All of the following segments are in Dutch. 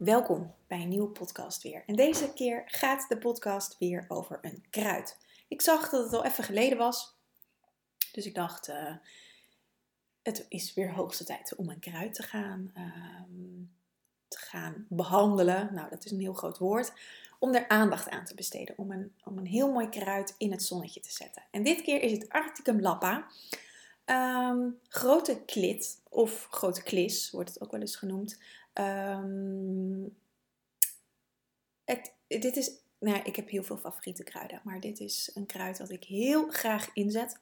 welkom bij een nieuwe podcast weer. En deze keer gaat de podcast weer over een kruid. Ik zag dat het al even geleden was, dus ik dacht, uh, het is weer hoogste tijd om een kruid te gaan, uh, te gaan behandelen. Nou, dat is een heel groot woord. Om er aandacht aan te besteden, om een, om een heel mooi kruid in het zonnetje te zetten. En dit keer is het Arcticum lappa. Um, grote klit, of grote klis wordt het ook wel eens genoemd. Um, dit is, nou, ik heb heel veel favoriete kruiden, maar dit is een kruid dat ik heel graag inzet.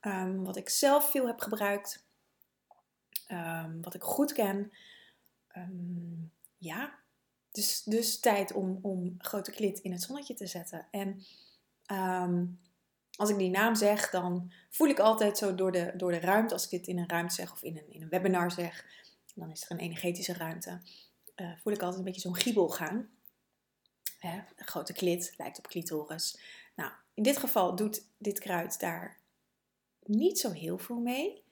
Um, wat ik zelf veel heb gebruikt, um, wat ik goed ken. ja, dus, dus tijd om, om grote klit in het zonnetje te zetten. En als ik die naam zeg, dan voel ik altijd zo door de, door de ruimte, als ik dit in een ruimte zeg of in een, in een webinar zeg, dan is er een energetische ruimte. Uh, voel ik altijd een beetje zo'n giebel gaan. Hè, een grote klit lijkt op clitoris. Nou, in dit geval doet dit kruid daar niet zo heel veel mee.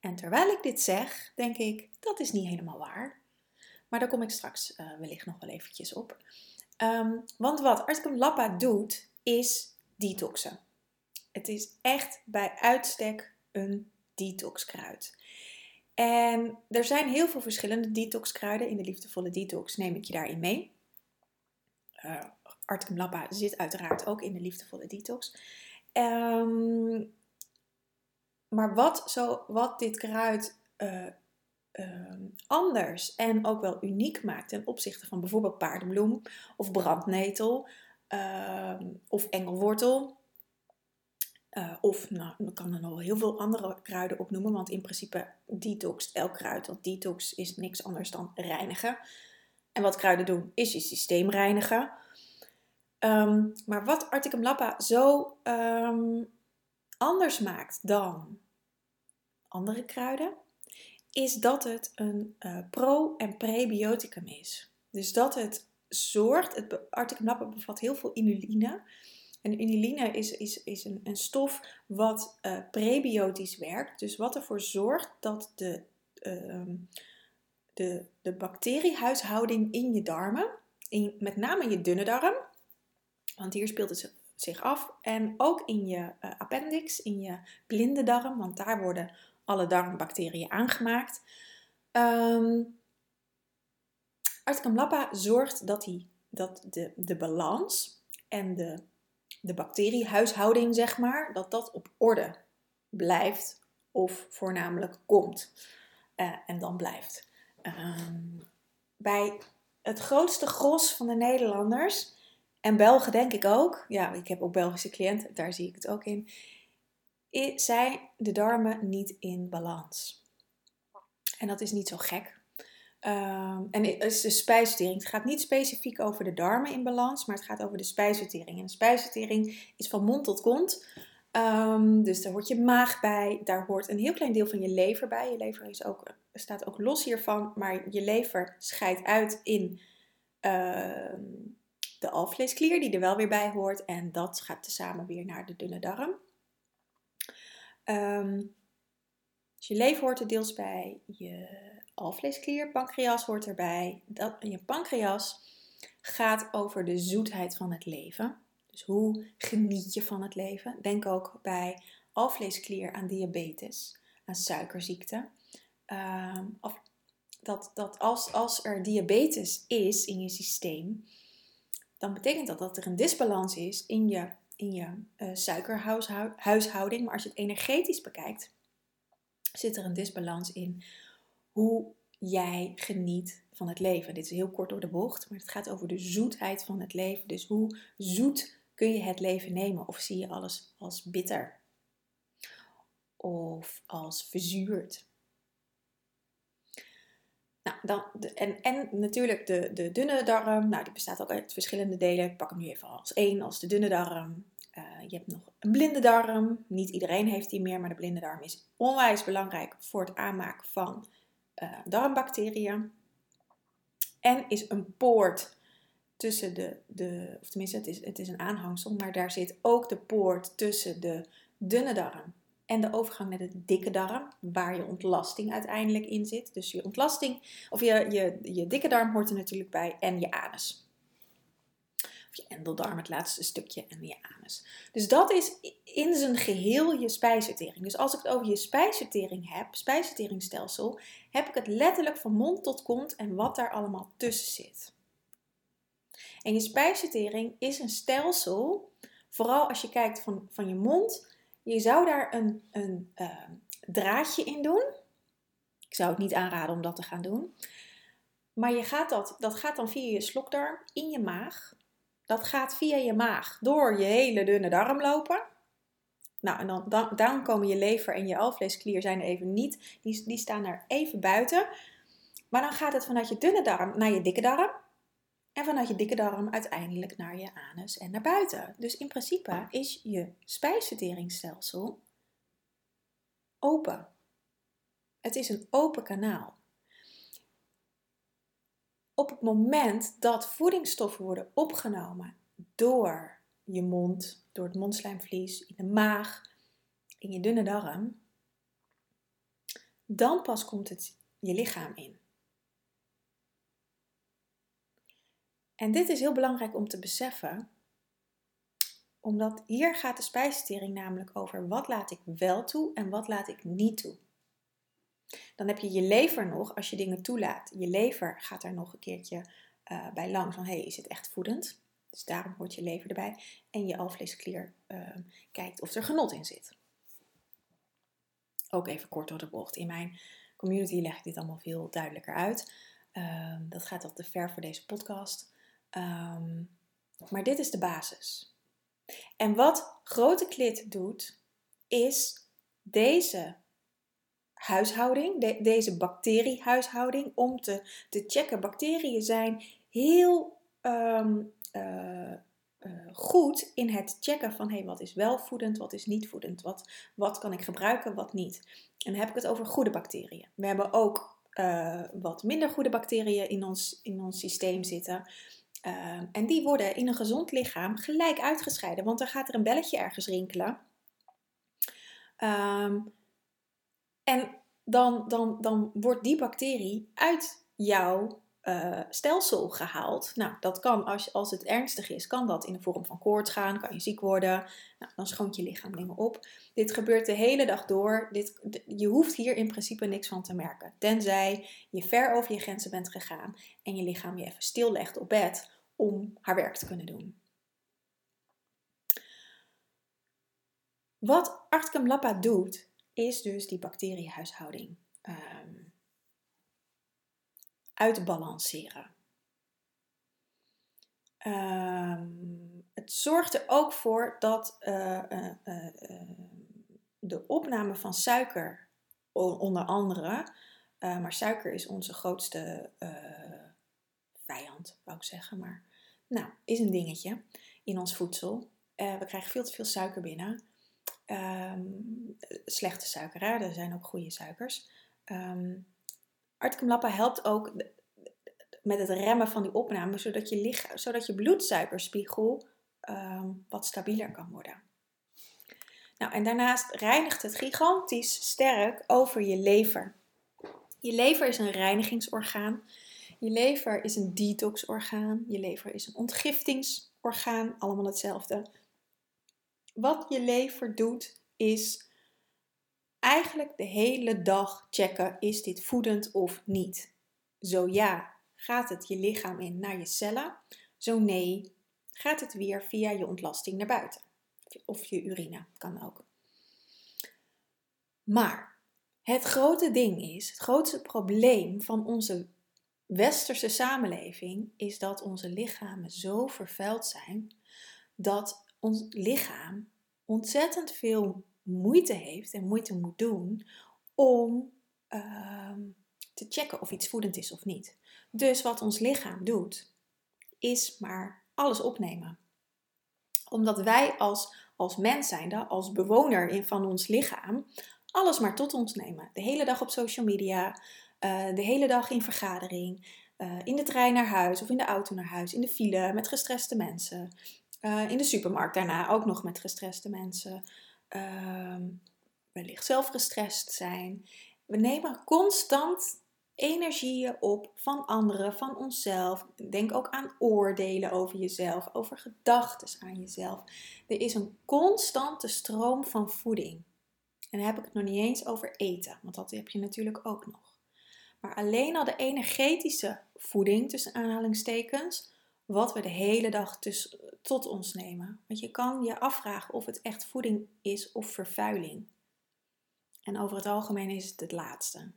En terwijl ik dit zeg, denk ik, dat is niet helemaal waar. Maar daar kom ik straks uh, wellicht nog wel eventjes op. Um, want wat Articum Lappa doet, is detoxen. Het is echt bij uitstek een detoxkruid. En er zijn heel veel verschillende detoxkruiden. In de liefdevolle detox neem ik je daarin mee. Uh, Articum lappa zit uiteraard ook in de liefdevolle detox. Um, maar wat, zo, wat dit kruid uh, uh, anders en ook wel uniek maakt ten opzichte van bijvoorbeeld paardenbloem of brandnetel ehm, of engelwortel uh, of nou, kan er nog heel veel andere kruiden opnoemen, want in principe detox elk kruid. Want detox is niks anders dan reinigen. En wat kruiden doen, is je systeem reinigen. Um, maar wat Articum Lappa zo um, anders maakt dan andere kruiden, is dat het een uh, pro- en prebioticum is. Dus dat het zorgt, het Articum Lappa bevat heel veel inuline. En inuline is, is, is een, een stof wat uh, prebiotisch werkt. Dus wat ervoor zorgt dat de, uh, de, de bacteriehuishouding in je darmen, in, met name je dunne darm, want hier speelt het zich af, en ook in je uh, appendix, in je blinde darm, want daar worden alle darmbacteriën aangemaakt. Um, Articum lappa zorgt dat, die, dat de, de balans en de de bacteriehuishouding, zeg maar, dat dat op orde blijft of voornamelijk komt uh, en dan blijft. Uh, bij het grootste gros van de Nederlanders, en Belgen denk ik ook, ja, ik heb ook Belgische cliënten, daar zie ik het ook in, zijn de darmen niet in balans. En dat is niet zo gek, Um, en het is de spijsvertering. Het gaat niet specifiek over de darmen in balans, maar het gaat over de spijsvertering. En de spijsvertering is van mond tot kont. Um, dus daar hoort je maag bij, daar hoort een heel klein deel van je lever bij. Je lever is ook, staat ook los hiervan, maar je lever scheidt uit in uh, de alvleesklier, die er wel weer bij hoort. En dat gaat tezamen weer naar de dunne darm. Um, dus je lever hoort er deels bij, je alvleesklier, pancreas hoort erbij. Dat, je pancreas gaat over de zoetheid van het leven. Dus hoe geniet je van het leven? Denk ook bij alvleesklier aan diabetes, aan suikerziekte. Of dat dat als, als er diabetes is in je systeem, dan betekent dat dat er een disbalans is in je, in je uh, suikerhuishouding. Maar als je het energetisch bekijkt, zit er een disbalans in hoe jij geniet van het leven. Dit is heel kort door de bocht, maar het gaat over de zoetheid van het leven. Dus hoe zoet kun je het leven nemen? Of zie je alles als bitter? Of als verzuurd? Nou, dan, en, en natuurlijk de, de dunne darm. Nou, die bestaat ook uit verschillende delen. Ik pak hem nu even als één, als de dunne darm. Uh, je hebt nog een blinde darm. Niet iedereen heeft die meer, maar de blinde darm is onwijs belangrijk voor het aanmaken van uh, darmbacteriën. En is een poort tussen de, de of tenminste het is, het is een aanhangsel, maar daar zit ook de poort tussen de dunne darm en de overgang naar de dikke darm, waar je ontlasting uiteindelijk in zit. Dus je ontlasting, of je, je, je dikke darm hoort er natuurlijk bij en je anus. Of je endeldarm, het laatste stukje, en je anus. Dus dat is in zijn geheel je spijsvertering. Dus als ik het over je spijsvertering heb, spijsverteringsstelsel, heb ik het letterlijk van mond tot kont en wat daar allemaal tussen zit. En je spijsvertering is een stelsel, vooral als je kijkt van, van je mond. Je zou daar een, een uh, draadje in doen. Ik zou het niet aanraden om dat te gaan doen. Maar je gaat dat, dat gaat dan via je slokdarm in je maag. Dat gaat via je maag door je hele dunne darm lopen. Nou, en dan, dan, komen je lever en je alvleesklier zijn er even niet. Die, die staan er even buiten. Maar dan gaat het vanuit je dunne darm naar je dikke darm. En vanuit je dikke darm uiteindelijk naar je anus en naar buiten. Dus in principe is je spijsverteringsstelsel open. Het is een open kanaal. Op het moment dat voedingsstoffen worden opgenomen door je mond, door het mondslijmvlies, in de maag, in je dunne darm, dan pas komt het je lichaam in. En dit is heel belangrijk om te beseffen, omdat hier gaat de spijsvertering namelijk over wat laat ik wel toe en wat laat ik niet toe. Dan heb je je lever nog, als je dingen toelaat, je lever gaat er nog een keertje uh, bij langs van hé, hey, is het echt voedend? Dus daarom hoort je lever erbij. En je alvleesklier uh, kijkt of er genot in zit. Ook even kort door de bocht. In mijn community leg ik dit allemaal veel duidelijker uit. Uh, dat gaat al te ver voor deze podcast. Um, maar dit is de basis. En wat grote klit doet, is deze huishouding, de, deze bacteriehuishouding, om te, te checken. Bacteriën zijn heel um, uh, uh, goed in het checken van hey, wat is wel voedend, wat is niet voedend, wat, wat kan ik gebruiken, wat niet. En dan heb ik het over goede bacteriën. We hebben ook uh, wat minder goede bacteriën in ons, in ons systeem zitten. Ehm, en die worden in een gezond lichaam gelijk uitgescheiden, want dan gaat er een belletje ergens rinkelen. Ehm, en dan, dan, dan wordt die bacterie uit jouw uh, stelsel gehaald. Nou, dat kan als, als het ernstig is, kan dat in de vorm van koorts gaan, kan je ziek worden. Nou, dan schoont je lichaam dingen op. Dit gebeurt de hele dag door. Dit, je hoeft hier in principe niks van te merken. Tenzij je ver over je grenzen bent gegaan en je lichaam je even stillegt op bed om haar werk te kunnen doen. Wat Artkem Lappa doet, is dus die bacteriehuishouding um, uitbalanceren. Um, het zorgt er ook voor dat uh, uh, uh, de opname van suiker, onder andere, maar suiker is onze grootste vijand, wou ik zeggen, maar nou, is een dingetje in ons voedsel. we krijgen veel te veel suiker binnen. Um, slechte suiker, er zijn ook goede suikers. Um, helpt ook met het remmen van die opname, zodat je, lichaam, zodat je bloedsuikerspiegel um, wat stabieler kan worden. Nou, en daarnaast reinigt het gigantisch sterk over je lever. Je lever is een reinigingsorgaan. Je lever is een detoxorgaan. Je lever is een ontgiftingsorgaan. Allemaal hetzelfde. Wat je lever doet, is eigenlijk de hele dag checken: is dit voedend of niet? Zo ja, gaat het je lichaam in naar je cellen? Zo nee, gaat het weer via je ontlasting naar buiten. Of je urine, kan ook. Maar het grote ding is, het grootste probleem van onze westerse samenleving is dat onze lichamen zo vervuild zijn dat ons lichaam ontzettend veel moeite heeft en moeite moet doen om ehm, te checken of iets voedend is of niet. Dus wat ons lichaam doet, is maar alles opnemen. Omdat wij als, als mens zijnde, als bewoner van ons lichaam, alles maar tot ons nemen. De hele dag op social media, uh, de hele dag in vergadering, uh, in de trein naar huis of in de auto naar huis, in de file met gestreste mensen, uh, in de supermarkt daarna ook nog met gestreste mensen, ehm, wellicht zelf gestrest zijn. We nemen constant energieën op van anderen, van onszelf. Denk ook aan oordelen over jezelf, over gedachten aan jezelf. Er is een constante stroom van voeding. En dan heb ik het nog niet eens over eten, want dat heb je natuurlijk ook nog. Maar alleen al de energetische voeding, tussen aanhalingstekens, wat we de hele dag tot ons nemen. Want je kan je afvragen of het echt voeding is of vervuiling. En over het algemeen is het het laatste.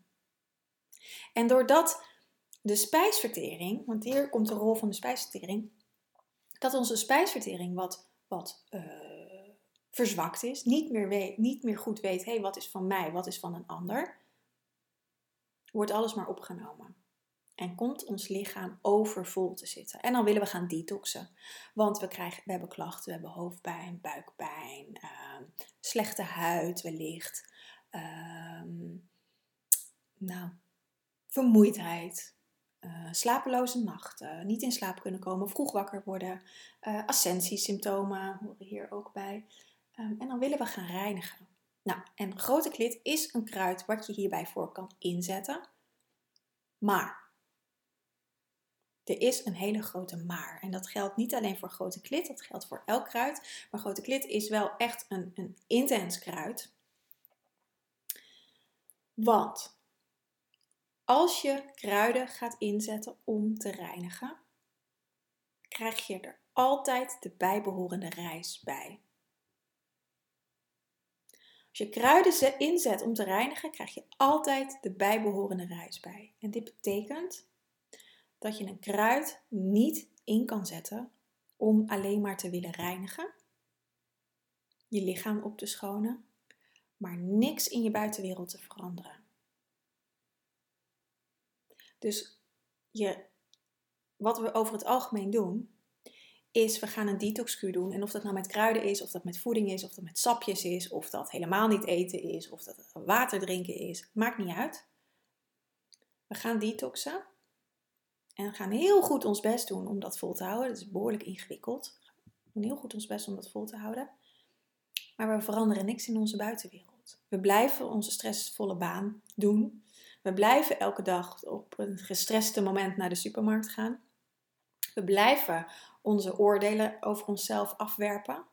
En doordat de spijsvertering, want hier komt de rol van de spijsvertering, dat onze spijsvertering wat, wat uh, verzwakt is, niet meer, weet, niet meer goed weet, hé, hey, wat is van mij, wat is van een ander, wordt alles maar opgenomen. En komt ons lichaam overvol te zitten. En dan willen we gaan detoxen. Want we, krijgen, we hebben klachten, we hebben hoofdpijn, buikpijn, uh, slechte huid wellicht. Uh, nou, vermoeidheid, uh, slapeloze nachten, niet in slaap kunnen komen, vroeg wakker worden, uh, ascensiesymptomen horen hier ook bij. Um, en dan willen we gaan reinigen. Nou, en grote klit is een kruid wat je hierbij voor kan inzetten. Maar er is een hele grote maar. En dat geldt niet alleen voor grote klit, dat geldt voor elk kruid. Maar grote klit is wel echt een, een intens kruid. Want als je kruiden gaat inzetten om te reinigen, krijg je er altijd de bijbehorende reis bij. Als je kruiden inzet om te reinigen, krijg je altijd de bijbehorende reis bij. En dit betekent dat je een kruid niet in kan zetten om alleen maar te willen reinigen, je lichaam op te schonen, maar niks in je buitenwereld te veranderen. Dus je, wat we over het algemeen doen, is we gaan een detoxkuur doen. En of dat nou met kruiden is, of dat met voeding is, of dat met sapjes is, of dat helemaal niet eten is, of dat water drinken is, maakt niet uit. We gaan detoxen. En gaan heel goed ons best doen om dat vol te houden. Dat is behoorlijk ingewikkeld. We doen heel goed ons best om dat vol te houden. Maar we veranderen niks in onze buitenwereld. We blijven onze stressvolle baan doen. We blijven elke dag op een gestreste moment naar de supermarkt gaan. We blijven onze oordelen over onszelf afwerpen.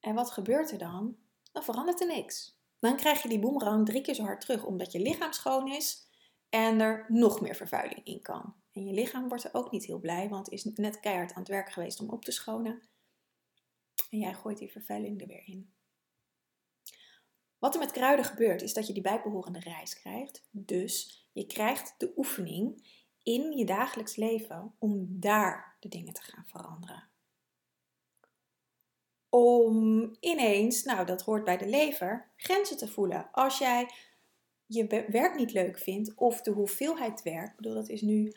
En wat gebeurt er dan? Dan verandert er niks. Dan krijg je die boemerang drie keer zo hard terug, omdat je lichaam schoon is en er nog meer vervuiling in kan. En je lichaam wordt er ook niet heel blij, want is net keihard aan het werk geweest om op te schonen. En jij gooit die vervuiling er weer in. Wat er met kruiden gebeurt, is dat je die bijbehorende reis krijgt. Dus je krijgt de oefening in je dagelijks leven om daar de dingen te gaan veranderen. Om ineens, nou dat hoort bij de lever, grenzen te voelen. Als jij je werk niet leuk vindt of de hoeveelheid werk, bedoel dat is nu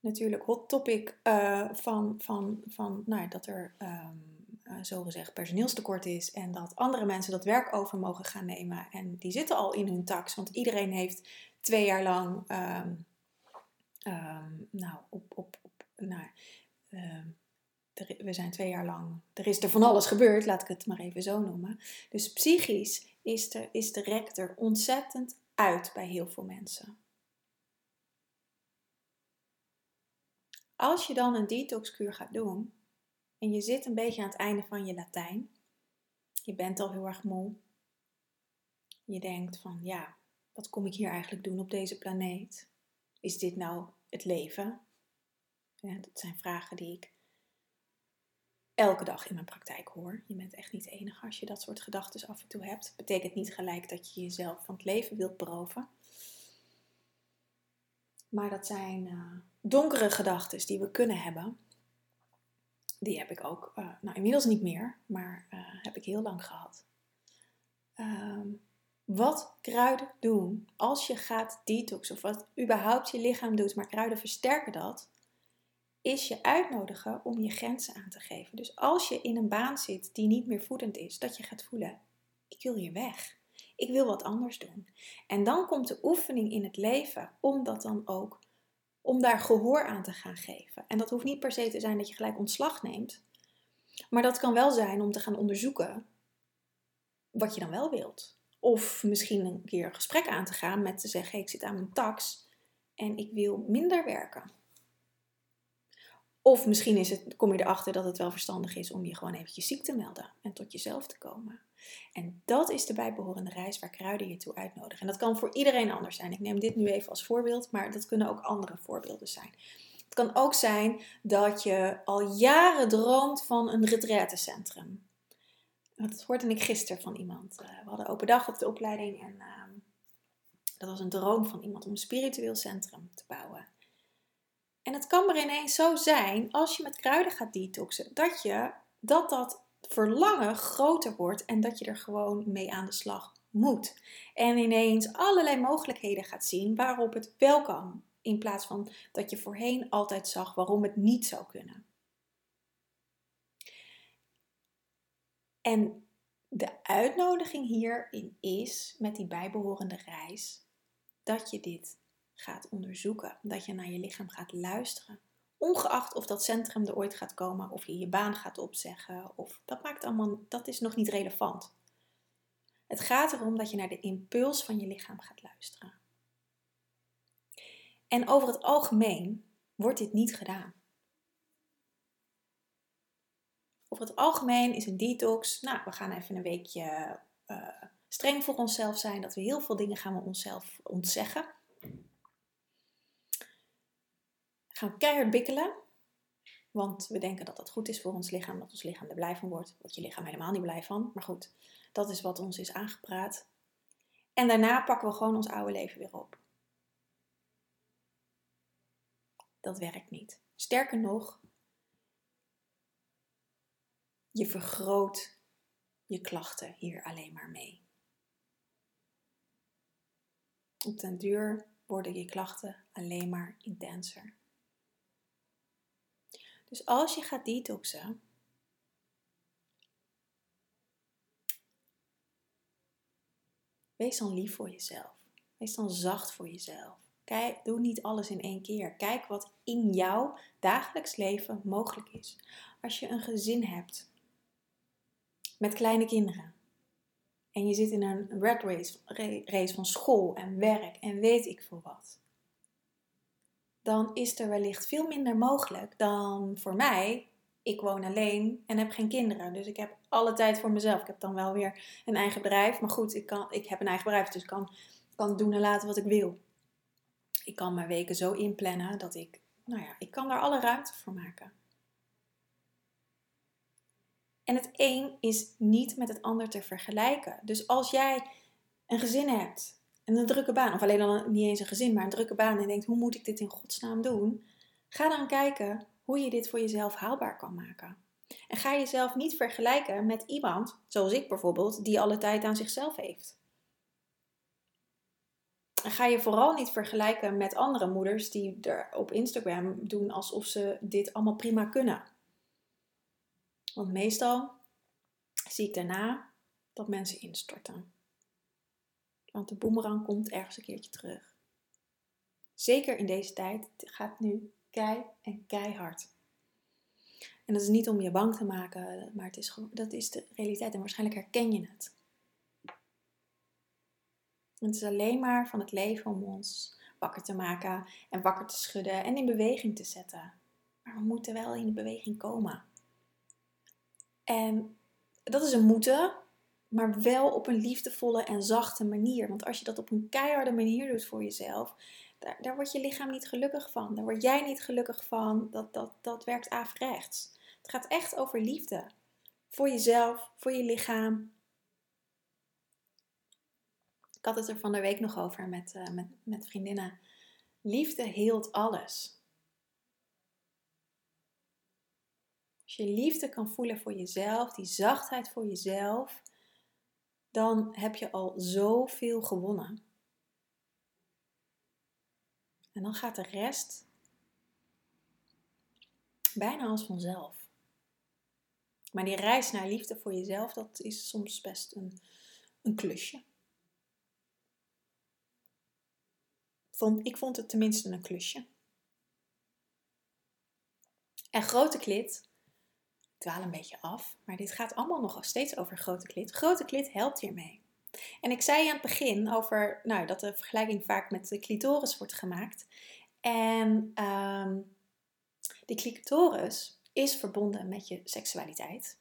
natuurlijk hot topic uh, van, van, van nou, dat er um, uh, zogezegd personeelstekort is en dat andere mensen dat werk over mogen gaan nemen. En die zitten al in hun tax, want iedereen heeft twee jaar lang, um, um, nou, op, op, op nou, we zijn twee jaar lang, er is er van alles gebeurd, laat ik het maar even zo noemen. Dus psychisch is de, is de rek er ontzettend uit bij heel veel mensen. Als je dan een detoxkuur gaat doen, en je zit een beetje aan het einde van je Latijn. Je bent al heel erg moe. Je denkt van ja, wat kom ik hier eigenlijk doen op deze planeet? Is dit nou het leven? Ja, dat zijn vragen die ik elke dag in mijn praktijk hoor. Je bent echt niet de enige als je dat soort gedachten af en toe hebt. Betekent niet gelijk dat je jezelf van het leven wilt beroven. Maar dat zijn uh, donkere gedachten die we kunnen hebben. Die heb ik ook, uh, nou inmiddels niet meer, maar uh, heb ik heel lang gehad. Um, wat kruiden doen als je gaat detoxen of wat überhaupt je lichaam doet, maar kruiden versterken dat, is je uitnodigen om je grenzen aan te geven. Dus als je in een baan zit die niet meer voedend is, dat je gaat voelen: ik wil hier weg. Ik wil wat anders doen. En dan komt de oefening in het leven om dat dan ook, om daar gehoor aan te gaan geven. En dat hoeft niet per se te zijn dat je gelijk ontslag neemt. Maar dat kan wel zijn om te gaan onderzoeken wat je dan wel wilt. Of misschien een keer een gesprek aan te gaan met te zeggen: ik zit aan mijn tax en ik wil minder werken. Of misschien is het, kom je erachter dat het wel verstandig is om je gewoon eventjes ziek te melden en tot jezelf te komen. En dat is de bijbehorende reis waar kruiden je toe uitnodigen. En dat kan voor iedereen anders zijn. Ik neem dit nu even als voorbeeld, maar dat kunnen ook andere voorbeelden zijn. Het kan ook zijn dat je al jaren droomt van een retraitecentrum. Dat hoorde ik gisteren van iemand. Eh, we hadden open dag op de opleiding en ehm, dat was een droom van iemand om een spiritueel centrum te bouwen. En het kan maar ineens zo zijn, als je met kruiden gaat detoxen, dat je, dat, dat verlangen groter wordt en dat je er gewoon mee aan de slag moet. En ineens allerlei mogelijkheden gaat zien waarop het wel kan. In plaats van dat je voorheen altijd zag waarom het niet zou kunnen. En de uitnodiging hierin is, met die bijbehorende reis, dat je dit gaat onderzoeken. Dat je naar je lichaam gaat luisteren. Ongeacht of dat centrum er ooit gaat komen, of je je baan gaat opzeggen, of dat maakt allemaal, dat is nog niet relevant. Het gaat erom dat je naar de impuls van je lichaam gaat luisteren. En over het algemeen wordt dit niet gedaan. Over het algemeen is een detox, nou, we gaan even een weekje uh, streng voor onszelf zijn, dat we heel veel dingen gaan we onszelf ontzeggen. Gaan keihard bikkelen, want we denken dat dat goed is voor ons lichaam, dat ons lichaam er blij van wordt. Wordt je lichaam helemaal niet blij van, maar goed, dat is wat ons is aangepraat. En daarna pakken we gewoon ons oude leven weer op. Dat werkt niet. Sterker nog, je vergroot je klachten hier alleen maar mee. Op den duur worden je klachten alleen maar intenser. Dus als je gaat detoxen, wees dan lief voor jezelf. Wees dan zacht voor jezelf. Kijk, doe niet alles in één keer. Kijk wat in jouw dagelijks leven mogelijk is. Als je een gezin hebt, met kleine kinderen. En je zit in een red race, race van school en werk en weet ik veel wat. Dan is er wellicht veel minder mogelijk dan voor mij. Ik woon alleen en heb geen kinderen. Dus ik heb alle tijd voor mezelf. Ik heb dan wel weer een eigen bedrijf. Maar goed, ik, kan, ik heb een eigen bedrijf. Dus ik kan, kan doen en laten wat ik wil. Ik kan mijn weken zo inplannen dat ik, nou ja, ik kan daar alle ruimte voor maken. En het een is niet met het ander te vergelijken. Dus als jij een gezin hebt en een drukke baan, of alleen dan niet eens een gezin, maar een drukke baan en denkt: hoe moet ik dit in godsnaam doen? Ga dan kijken hoe je dit voor jezelf haalbaar kan maken. En ga jezelf niet vergelijken met iemand, zoals ik bijvoorbeeld, die alle tijd aan zichzelf heeft. En ga je vooral niet vergelijken met andere moeders die er op Instagram doen alsof ze dit allemaal prima kunnen. Want meestal zie ik daarna dat mensen instorten. Want de boemerang komt ergens een keertje terug. Zeker in deze tijd het gaat nu kei en keihard. En dat is niet om je bang te maken, maar het is gewoon, dat is de realiteit en waarschijnlijk herken je het. Het is alleen maar van het leven om ons wakker te maken en wakker te schudden en in beweging te zetten. Maar we moeten wel in de beweging komen. En dat is een moeten. Maar wel op een liefdevolle en zachte manier. Want als je dat op een keiharde manier doet voor jezelf, daar, daar wordt je lichaam niet gelukkig van. Daar word jij niet gelukkig van. Dat, dat, dat werkt averechts. Het gaat echt over liefde. Voor jezelf, voor je lichaam. Ik had het er van de week nog over met, uh, met, met vriendinnen. Liefde heelt alles. Als je liefde kan voelen voor jezelf, die zachtheid voor jezelf, dan heb je al zoveel gewonnen. En dan gaat de rest bijna als vanzelf. Maar die reis naar liefde voor jezelf, dat is soms best een, een klusje. Vond, ik vond het tenminste een klusje. En grote klit dwaal een beetje af, maar dit gaat allemaal nog steeds over grote klit. Grote klit helpt hiermee. En ik zei aan het begin over nou, dat de vergelijking vaak met de clitoris wordt gemaakt. En um, die clitoris is verbonden met je seksualiteit,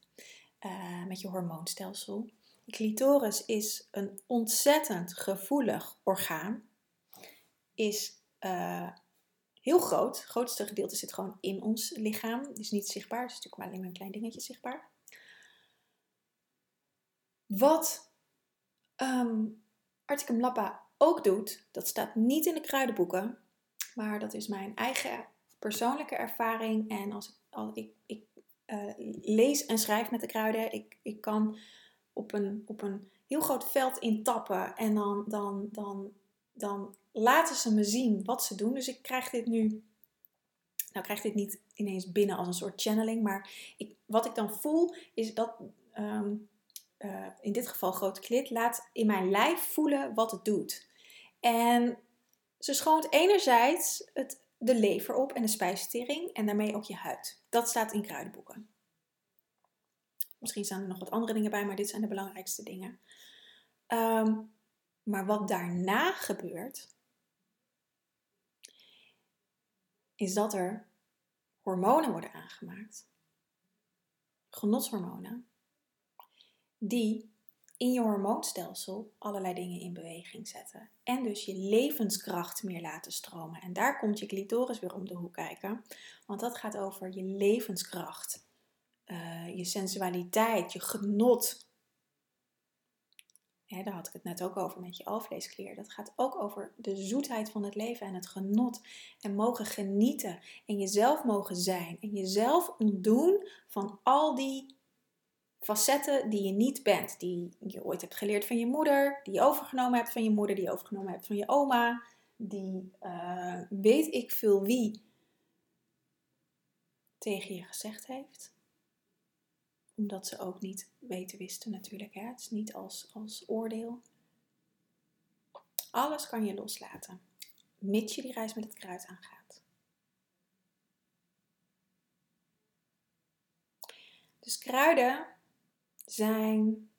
uh, met je hormoonstelsel. De clitoris is een ontzettend gevoelig orgaan. Is uh, heel groot. Het grootste gedeelte zit gewoon in ons lichaam. Het is niet zichtbaar. Het is natuurlijk maar alleen maar een klein dingetje zichtbaar. Wat um, Articum Lappa ook doet, dat staat niet in de kruidenboeken, maar dat is mijn eigen persoonlijke ervaring. En als ik, ik, uh, lees en schrijf met de kruiden, ik, ik kan op een, op een heel groot veld intappen en dan, dan, dan, dan laten ze me zien wat ze doen. Dus ik krijg dit nu. Nou, krijg dit niet ineens binnen als een soort channeling. Maar ik, wat ik dan voel is dat. Ehm, eh, in dit geval grote klit, laat in mijn lijf voelen wat het doet. En ze schoont enerzijds het, de lever op en de spijsvertering en daarmee ook je huid. Dat staat in kruidenboeken. Misschien staan er nog wat andere dingen bij, maar dit zijn de belangrijkste dingen. Ehm, maar wat daarna gebeurt, is dat er hormonen worden aangemaakt, genotshormonen, die in je hormoonstelsel allerlei dingen in beweging zetten. En dus je levenskracht meer laten stromen. En daar komt je clitoris weer om de hoek kijken. Want dat gaat over je levenskracht, uh, je sensualiteit, je genot, daar had ik het net ook over met je alvleesklier. Dat gaat ook over de zoetheid van het leven en het genot. En mogen genieten en jezelf mogen zijn. En jezelf ontdoen van al die facetten die je niet bent. Die je ooit hebt geleerd van je moeder, die je overgenomen hebt van je moeder, die je overgenomen hebt van je oma. Die uh, weet ik veel wie tegen je gezegd heeft omdat ze ook niet weten wisten natuurlijk. Het is niet als, als oordeel. Alles kan je loslaten. Mits je die reis met het kruid aangaat. Dus kruiden zijn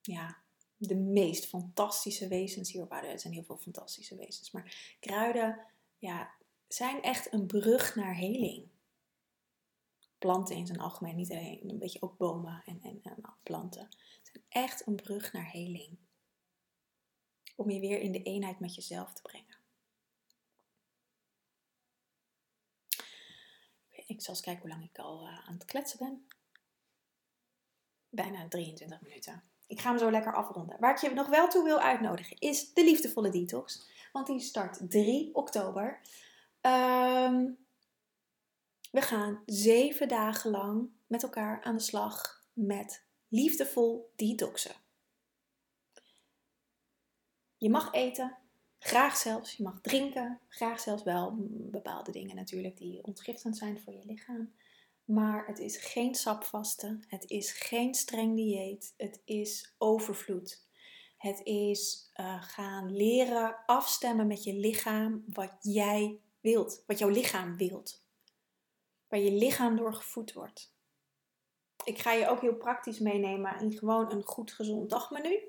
ja, de meest fantastische wezens hier op aarde. Er zijn heel veel fantastische wezens. Maar kruiden ja, zijn echt een brug naar heling planten in zijn algemeen, niet alleen, een beetje ook bomen en, en, en planten. Het echt een brug naar heling. Om je weer in de eenheid met jezelf te brengen. Ik zal eens kijken hoe lang ik al uh, aan het kletsen ben. Bijna 23 minuten. Ik ga hem zo lekker afronden. Waar ik je nog wel toe wil uitnodigen is de liefdevolle detox. Want die start 3 oktober. Um, we gaan zeven dagen lang met elkaar aan de slag met liefdevol detoxen. Je mag eten, graag zelfs. Je mag drinken, graag zelfs wel bepaalde dingen natuurlijk die ontgiftend zijn voor je lichaam. Maar het is geen sapvasten, het is geen streng dieet, het is overvloed. Het is uh, gaan leren afstemmen met je lichaam wat jij wilt, wat jouw lichaam wilt waar je lichaam door gevoed wordt. Ik ga je ook heel praktisch meenemen in gewoon een goed gezond dagmenu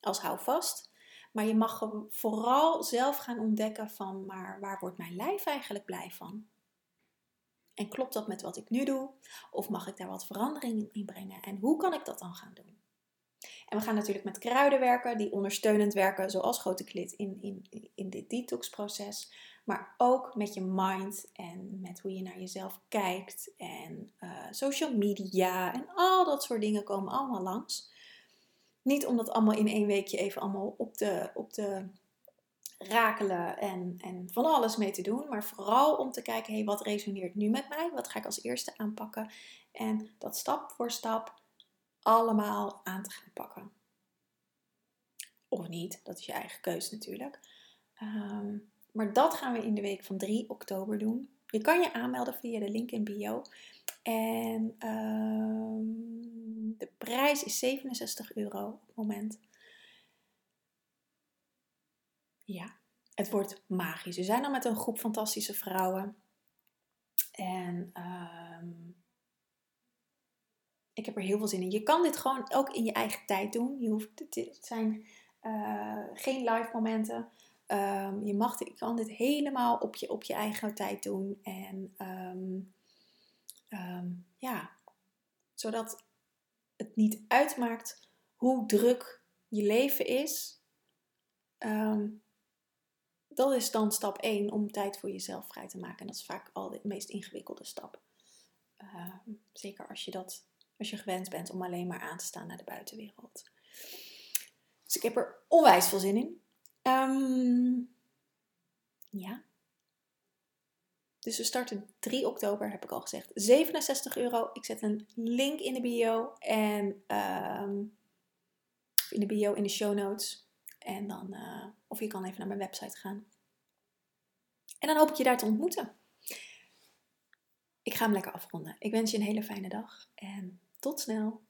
als houvast. Maar je mag vooral zelf gaan ontdekken van, maar waar wordt mijn lijf eigenlijk blij van? En klopt dat met wat ik nu doe? Of mag ik daar wat verandering in brengen? En hoe kan ik dat dan gaan doen? En we gaan natuurlijk met kruiden werken, die ondersteunend werken, zoals grote klit in, in, in dit detoxproces. Maar ook met je mind en met hoe je naar jezelf kijkt. En uh, social media en al dat soort dingen komen allemaal langs. Niet om dat allemaal in één weekje even allemaal op de, op de rakelen en, en van alles mee te doen. Maar vooral om te kijken, hey, wat resoneert nu met mij? Wat ga ik als eerste aanpakken? En dat stap voor stap allemaal aan te gaan pakken. Of niet, dat is je eigen keus natuurlijk. Um, maar dat gaan we in de week van 3 oktober doen. Je kan je aanmelden via de link in bio. En uh, de prijs is 67 euro op het moment. Ja, het wordt magisch. We zijn al met een groep fantastische vrouwen. En uh, ik heb er heel veel zin in. Je kan dit gewoon ook in je eigen tijd doen. Je hoeft, het zijn uh, geen live momenten. Um, je, mag, je kan dit helemaal op je, op je eigen tijd doen. En um, um, ja, zodat het niet uitmaakt hoe druk je leven is. dat is dan stap 1 om tijd voor jezelf vrij te maken. En dat is vaak al de meest ingewikkelde stap. zeker als je, dat, als je gewend bent om alleen maar aan te staan naar de buitenwereld. Dus ik heb er onwijs veel zin in. Um, ja. Dus we starten 3 oktober, heb ik al gezegd. 67 euro. Ik zet een link in de bio. En um, in de bio, in de show notes. En dan, uh, of je kan even naar mijn website gaan. En dan hoop ik je daar te ontmoeten. Ik ga hem lekker afronden. Ik wens je een hele fijne dag en tot snel.